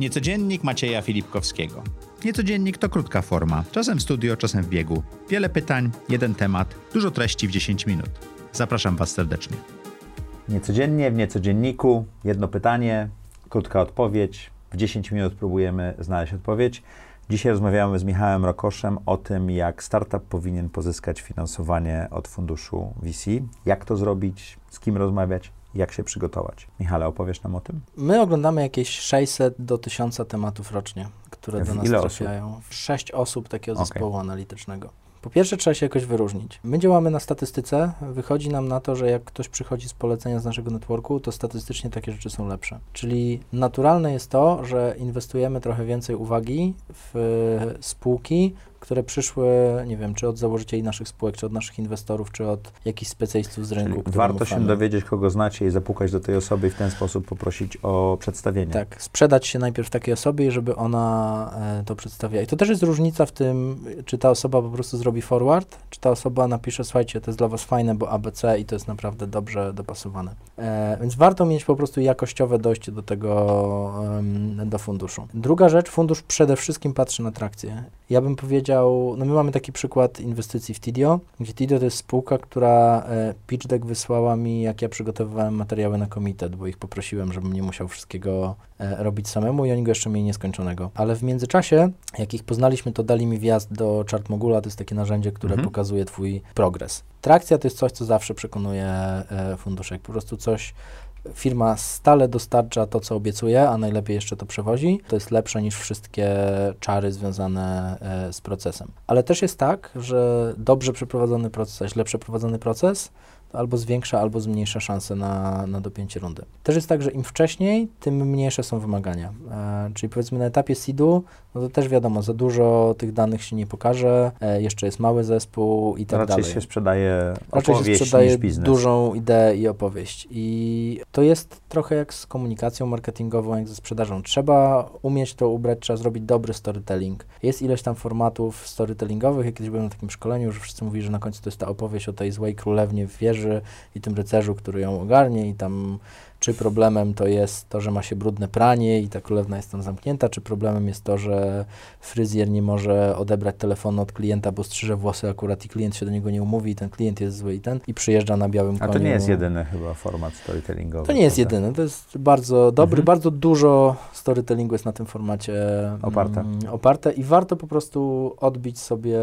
Niecodziennik Macieja Filipkowskiego. Niecodziennik to krótka forma, czasem w studio, czasem w biegu. Wiele pytań, jeden temat, dużo treści w 10 minut. Zapraszam Was serdecznie. Niecodziennie w niecodzienniku jedno pytanie, krótka odpowiedź. W 10 minut próbujemy znaleźć odpowiedź. Dzisiaj rozmawiamy z Michałem Rokoszem o tym, jak startup powinien pozyskać finansowanie od funduszu VC, jak to zrobić, z kim rozmawiać, jak się przygotować. Michale, opowiesz nam o tym? My oglądamy jakieś 600 do 1000 tematów rocznie, które do nas Ile trafiają. osób? Sześć osób takiego zespołu analitycznego. Po pierwsze, trzeba się jakoś wyróżnić. My działamy na statystyce. Wychodzi nam na to, że jak ktoś przychodzi z polecenia z naszego networku, to statystycznie takie rzeczy są lepsze. Czyli naturalne jest to, że inwestujemy trochę więcej uwagi w spółki, które przyszły, nie wiem, czy od założycieli naszych spółek, czy od naszych inwestorów, czy od jakichś specjalistów z rynku. Warto się ufamy. dowiedzieć, kogo znacie i zapukać do tej osoby i w ten sposób poprosić o przedstawienie. Tak, sprzedać się najpierw takiej osobie, żeby ona e, to przedstawiała. I to też jest różnica w tym, czy ta osoba po prostu zrobi forward, czy ta osoba napisze, słuchajcie, to jest dla Was fajne, bo ABC i to jest naprawdę dobrze dopasowane. E, więc warto mieć po prostu jakościowe dojście do tego, do funduszu. Druga rzecz, fundusz przede wszystkim patrzy na trakcję. Ja bym powiedział, no my mamy taki przykład inwestycji w Tidio, gdzie Tidio to jest spółka, która e, pitch deck wysłała mi, jak ja przygotowywałem materiały na komitet, bo ich poprosiłem, żebym nie musiał wszystkiego e, robić samemu i oni go jeszcze mieli nieskończonego. Ale w międzyczasie, jak ich poznaliśmy, to dali mi wjazd do Chartmogula, to jest takie narzędzie, które Mhm. pokazuje Twój progres. Trakcja to jest coś, co zawsze przekonuje e, funduszek. Po prostu coś, firma stale dostarcza to, co obiecuje, a najlepiej jeszcze to przewozi. To jest lepsze niż wszystkie czary związane e, z procesem. Ale też jest tak, że dobrze przeprowadzony proces, źle przeprowadzony proces to albo zwiększa, albo zmniejsza szanse na, na dopięcie rundy. Też jest tak, że im wcześniej, tym mniejsze są wymagania. E, czyli powiedzmy na etapie seedu, no to też wiadomo, za dużo tych danych się nie pokaże, e, jeszcze jest mały zespół i tak Raczej dalej. się sprzedaje Raczej się opowieść sprzedaje dużą ideę i opowieść. I to jest trochę jak z komunikacją marketingową, jak ze sprzedażą. Trzeba umieć to ubrać, trzeba zrobić dobry storytelling. Jest ileś tam formatów storytellingowych. Ja kiedyś byłem na takim szkoleniu, że wszyscy mówili, że na końcu to jest ta opowieść o tej złej królewnie w wieży i tym rycerzu, który ją ogarnie i tam czy problemem to jest to, że ma się brudne pranie i ta królewna jest tam zamknięta, czy problemem jest to, że fryzjer nie może odebrać telefonu od klienta, bo strzyże włosy akurat i klient się do niego nie umówi i ten klient jest zły i ten i przyjeżdża na białym A koniu. to nie jest jedyny chyba format storytellingowy. To nie jest jedyny, to jest bardzo dobry, Mhm. bardzo dużo storytellingu jest na tym formacie mm, Oparte. oparte i warto po prostu odbić sobie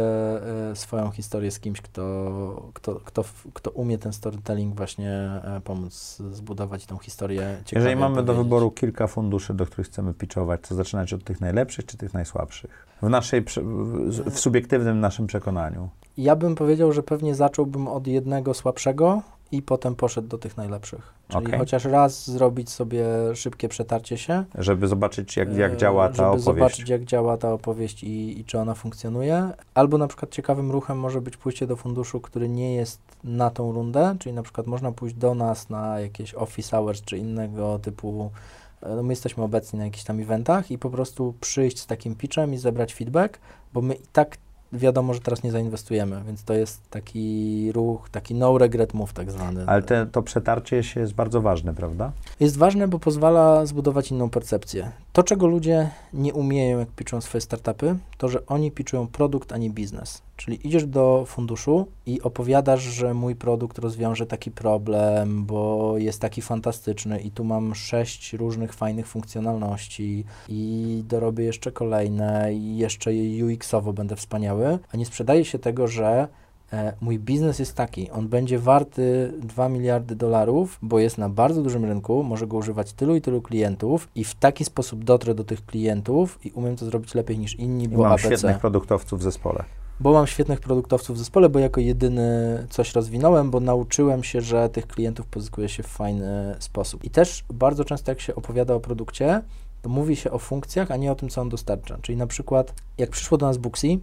e, swoją historię z kimś, kto, kto, kto, kto umie ten storytelling właśnie e, pomóc zbudować tą historię Jeżeli mamy do wyboru kilka funduszy, do których chcemy pitchować, to zaczynać od tych najlepszych czy tych najsłabszych? W naszej, w subiektywnym naszym przekonaniu. Ja bym powiedział, że pewnie zacząłbym od jednego słabszego i potem poszedł do tych najlepszych. Czyli Okej. chociaż raz zrobić sobie szybkie przetarcie się, Żeby zobaczyć, jak, jak e, działa ta żeby opowieść. zobaczyć, jak działa ta opowieść i, i czy ona funkcjonuje. Albo na przykład ciekawym ruchem może być pójście do funduszu, który nie jest na tą rundę, czyli na przykład można pójść do nas na jakieś office hours czy innego typu e, no my jesteśmy obecni na jakichś tam eventach i po prostu przyjść z takim pitchem i zebrać feedback, bo my i tak wiadomo, że teraz nie zainwestujemy, więc to jest taki ruch, taki no regret move tak zwany. Ale te, to przetarcie się jest bardzo ważne, prawda? Jest ważne, bo pozwala zbudować inną percepcję. To, czego ludzie nie umieją, jak pitchują swoje startupy, to, że oni pitchują produkt, a nie biznes. Czyli idziesz do funduszu i opowiadasz, że mój produkt rozwiąże taki problem, bo jest taki fantastyczny i tu mam sześć różnych fajnych funkcjonalności i dorobię jeszcze kolejne i jeszcze UX-owo będę wspaniały, a nie sprzedaje się tego, że E, Mój biznes jest taki, on będzie warty 2 miliardy dolarów, bo jest na bardzo dużym rynku, może go używać tylu i tylu klientów i w taki sposób dotrę do tych klientów i umiem to zrobić lepiej niż inni, I bo mam ABC. świetnych produktowców w zespole. Bo mam świetnych produktowców w zespole, bo jako jedyny coś rozwinąłem, bo nauczyłem się, że tych klientów pozyskuje się w fajny sposób. I też bardzo często jak się opowiada o produkcie, to mówi się o funkcjach, a nie o tym, co on dostarcza. Czyli na przykład, jak przyszło do nas Booksy,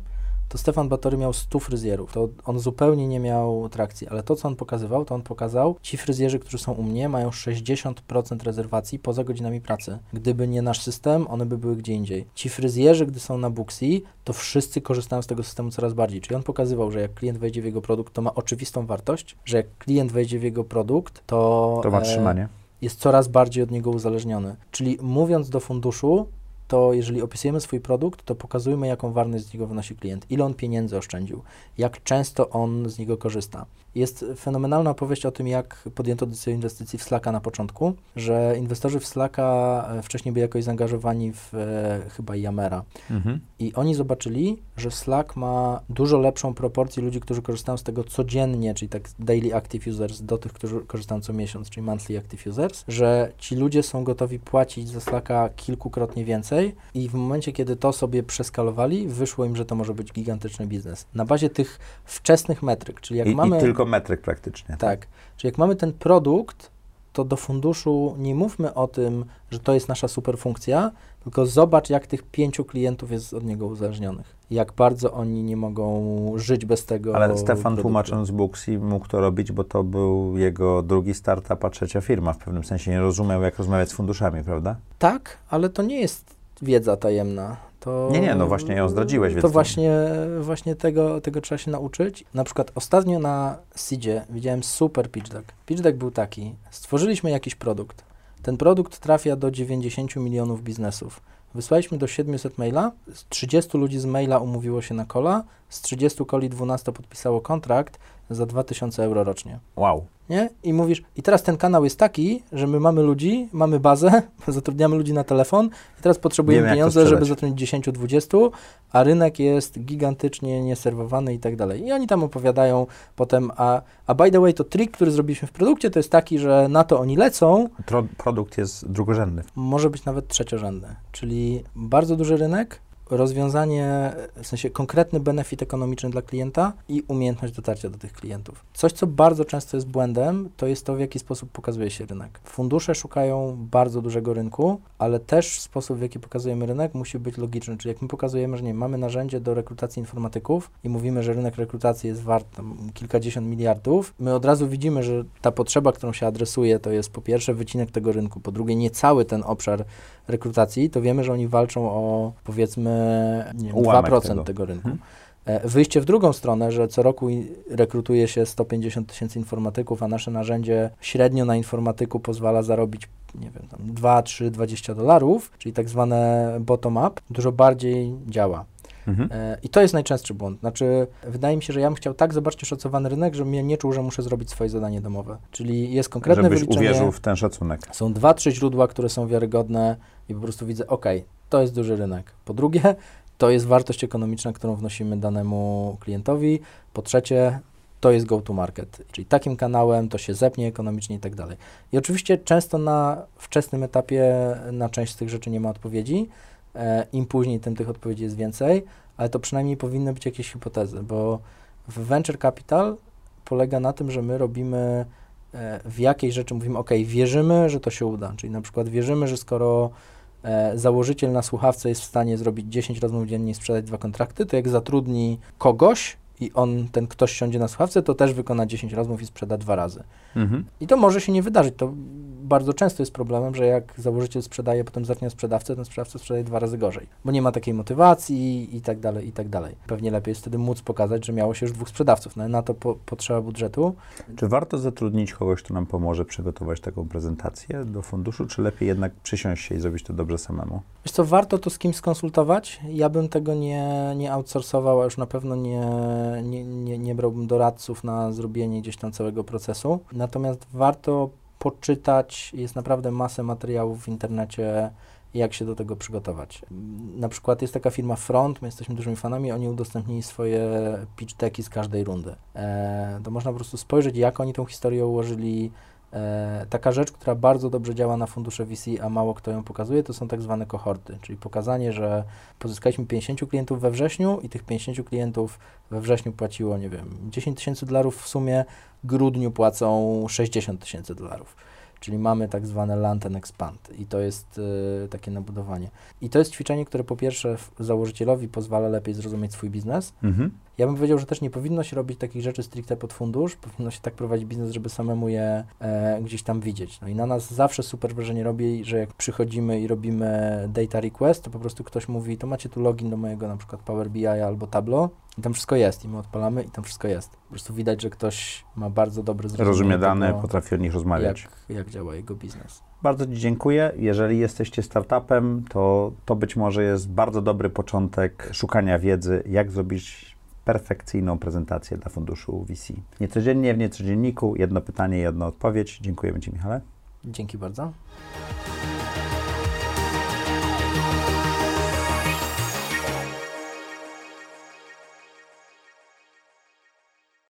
to Stefan Batory miał 100 fryzjerów. To on zupełnie nie miał trakcji, ale to, co on pokazywał, to on pokazał, ci fryzjerzy, którzy są u mnie, mają 60% rezerwacji poza godzinami pracy. Gdyby nie nasz system, one by były gdzie indziej. Ci fryzjerzy, gdy są na Booksy, to wszyscy korzystają z tego systemu coraz bardziej. Czyli on pokazywał, że jak klient wejdzie w jego produkt, to ma oczywistą wartość, że jak klient wejdzie w jego produkt, to, To ma e, trzymanie. jest coraz bardziej od niego uzależniony. Czyli mówiąc do funduszu, to jeżeli opisujemy swój produkt, to pokazujmy, jaką wartość z niego wynosi klient, ile on pieniędzy oszczędził, jak często on z niego korzysta. Jest fenomenalna opowieść o tym, jak podjęto decyzję inwestycji w Slacka na początku, że inwestorzy w Slacka e, wcześniej byli jakoś zaangażowani w e, chyba Yamera. Mhm. I oni zobaczyli, że Slack ma dużo lepszą proporcję ludzi, którzy korzystają z tego codziennie, czyli tak daily active users, do tych, którzy korzystają co miesiąc, czyli monthly active users, że ci ludzie są gotowi płacić za Slacka kilkukrotnie więcej i w momencie, kiedy to sobie przeskalowali, wyszło im, że to może być gigantyczny biznes. Na bazie tych wczesnych metryk, czyli jak I, mamy... I tylko metryk praktycznie. Tak. Czyli jak mamy ten produkt, to do funduszu nie mówmy o tym, że to jest nasza super funkcja, tylko zobacz, jak tych pięciu klientów jest od niego uzależnionych. Jak bardzo oni nie mogą żyć bez tego. Ale Stefan, produktu. tłumacząc Booksy, mógł to robić, bo to był jego drugi startup, a trzecia firma. W pewnym sensie nie rozumiał, jak rozmawiać z funduszami, prawda? Tak, ale to nie jest wiedza tajemna. To, nie, nie, no właśnie ją zdradziłeś. To właśnie, właśnie tego, tego trzeba się nauczyć. Na przykład ostatnio na Seedzie widziałem super pitch deck. Pitch deck był taki, stworzyliśmy jakiś produkt. Ten produkt trafia do 90 milionów biznesów. Wysłaliśmy do 700 maila, z 30 ludzi z maila umówiło się na kola, z 30 koli 12 podpisało kontrakt za 2000 euro rocznie. Wow nie? I mówisz, i teraz ten kanał jest taki, że my mamy ludzi, mamy bazę, zatrudniamy ludzi na telefon i teraz potrzebujemy Wiem, pieniądze, żeby zatrudnić 10-20, a rynek jest gigantycznie nieserwowany i tak dalej. I oni tam opowiadają potem, a, a by the way, to trik, który zrobiliśmy w produkcie, to jest taki, że na to oni lecą. Tro produkt jest drugorzędny. Może być nawet trzeciorzędny, czyli bardzo duży rynek, rozwiązanie, w sensie konkretny benefit ekonomiczny dla klienta i umiejętność dotarcia do tych klientów. Coś, co bardzo często jest błędem, to jest to, w jaki sposób pokazuje się rynek. Fundusze szukają bardzo dużego rynku, ale też sposób, w jaki pokazujemy rynek, musi być logiczny. Czyli jak my pokazujemy, że nie mamy narzędzie do rekrutacji informatyków i mówimy, że rynek rekrutacji jest wart tam kilkadziesiąt miliardów, my od razu widzimy, że ta potrzeba, którą się adresuje, to jest po pierwsze wycinek tego rynku, po drugie nie cały ten obszar rekrutacji, to wiemy, że oni walczą o powiedzmy nie wiem, 2% tego, tego rynku. Hmm. Wyjście w drugą stronę, że co roku rekrutuje się 150 tysięcy informatyków, a nasze narzędzie średnio na informatyku pozwala zarobić nie wiem, tam 2, 3, 20 dolarów, czyli tak zwane bottom-up, dużo bardziej działa. Mhm. E, I to jest najczęstszy błąd. Znaczy, wydaje mi się, że ja bym chciał tak zobaczyć szacowany rynek, żebym ja nie czuł, że muszę zrobić swoje zadanie domowe. Czyli jest konkretne Żebyś wyliczenie. uwierzył w ten szacunek. Są dwa, trzy źródła, które są wiarygodne i po prostu widzę, ok, to jest duży rynek. Po drugie, to jest wartość ekonomiczna, którą wnosimy danemu klientowi. Po trzecie, to jest go-to-market, czyli takim kanałem to się zepnie ekonomicznie i tak dalej. I oczywiście często na wczesnym etapie na część z tych rzeczy nie ma odpowiedzi, Im później, tym tych odpowiedzi jest więcej, ale to przynajmniej powinny być jakieś hipotezy, bo w venture capital polega na tym, że my robimy e, w jakiejś rzeczy, mówimy, ok, wierzymy, że to się uda, czyli na przykład wierzymy, że skoro e, założyciel na słuchawce jest w stanie zrobić 10 rozmów dziennie i sprzedać dwa kontrakty, to jak zatrudni kogoś i on, ten ktoś siądzie na słuchawce, to też wykona 10 rozmów i sprzeda dwa razy. Mhm. I to może się nie wydarzyć, to bardzo często jest problemem, że jak założyciel sprzedaje, potem zacznie sprzedawcę, ten sprzedawca sprzedaje dwa razy gorzej, bo nie ma takiej motywacji i tak dalej, i tak dalej. Pewnie lepiej jest wtedy móc pokazać, że miało się już dwóch sprzedawców, no, na to po, potrzeba budżetu. Czy warto zatrudnić kogoś, kto nam pomoże przygotować taką prezentację do funduszu, czy lepiej jednak przysiąść się i zrobić to dobrze samemu? Wiesz co, warto to z kimś skonsultować. Ja bym tego nie, nie outsourcował, a już na pewno nie, nie, nie, nie brałbym doradców na zrobienie gdzieś tam całego procesu. Natomiast warto poczytać. Jest naprawdę masę materiałów w internecie, jak się do tego przygotować. Na przykład jest taka firma Front, my jesteśmy dużymi fanami, oni udostępnili swoje pitch decki z każdej rundy. E, to można po prostu spojrzeć, jak oni tą historię ułożyli, E, taka rzecz, która bardzo dobrze działa na fundusze VC, a mało kto ją pokazuje, to są tak zwane kohorty, czyli pokazanie, że pozyskaliśmy 50 klientów we wrześniu i tych 50 klientów we wrześniu płaciło, nie wiem, 10 tysięcy dolarów w sumie, grudniu płacą 60 tysięcy dolarów. Czyli mamy tak zwane land and expand i to jest y, takie nabudowanie. I to jest ćwiczenie, które po pierwsze założycielowi pozwala lepiej zrozumieć swój biznes, mhm Ja bym powiedział, że też nie powinno się robić takich rzeczy stricte pod fundusz, powinno się tak prowadzić biznes, żeby samemu je e, gdzieś tam widzieć. No i na nas zawsze super wrażenie robi, że jak przychodzimy i robimy data request, to po prostu ktoś mówi, to macie tu login do mojego na przykład Power BI albo Tableau i tam wszystko jest i my odpalamy i tam wszystko jest. Po prostu widać, że ktoś ma bardzo dobry zrozumienie Rozumie dane, tego, potrafi o nich rozmawiać. jak, jak działa jego biznes. Bardzo Ci dziękuję. Jeżeli jesteście startupem, to to być może jest bardzo dobry początek szukania wiedzy, jak zrobić perfekcyjną prezentację dla funduszu VC. Niecodziennie w Niecodzienniku jedno pytanie, jedna odpowiedź. Dziękujemy Ci, Michale. Dzięki bardzo.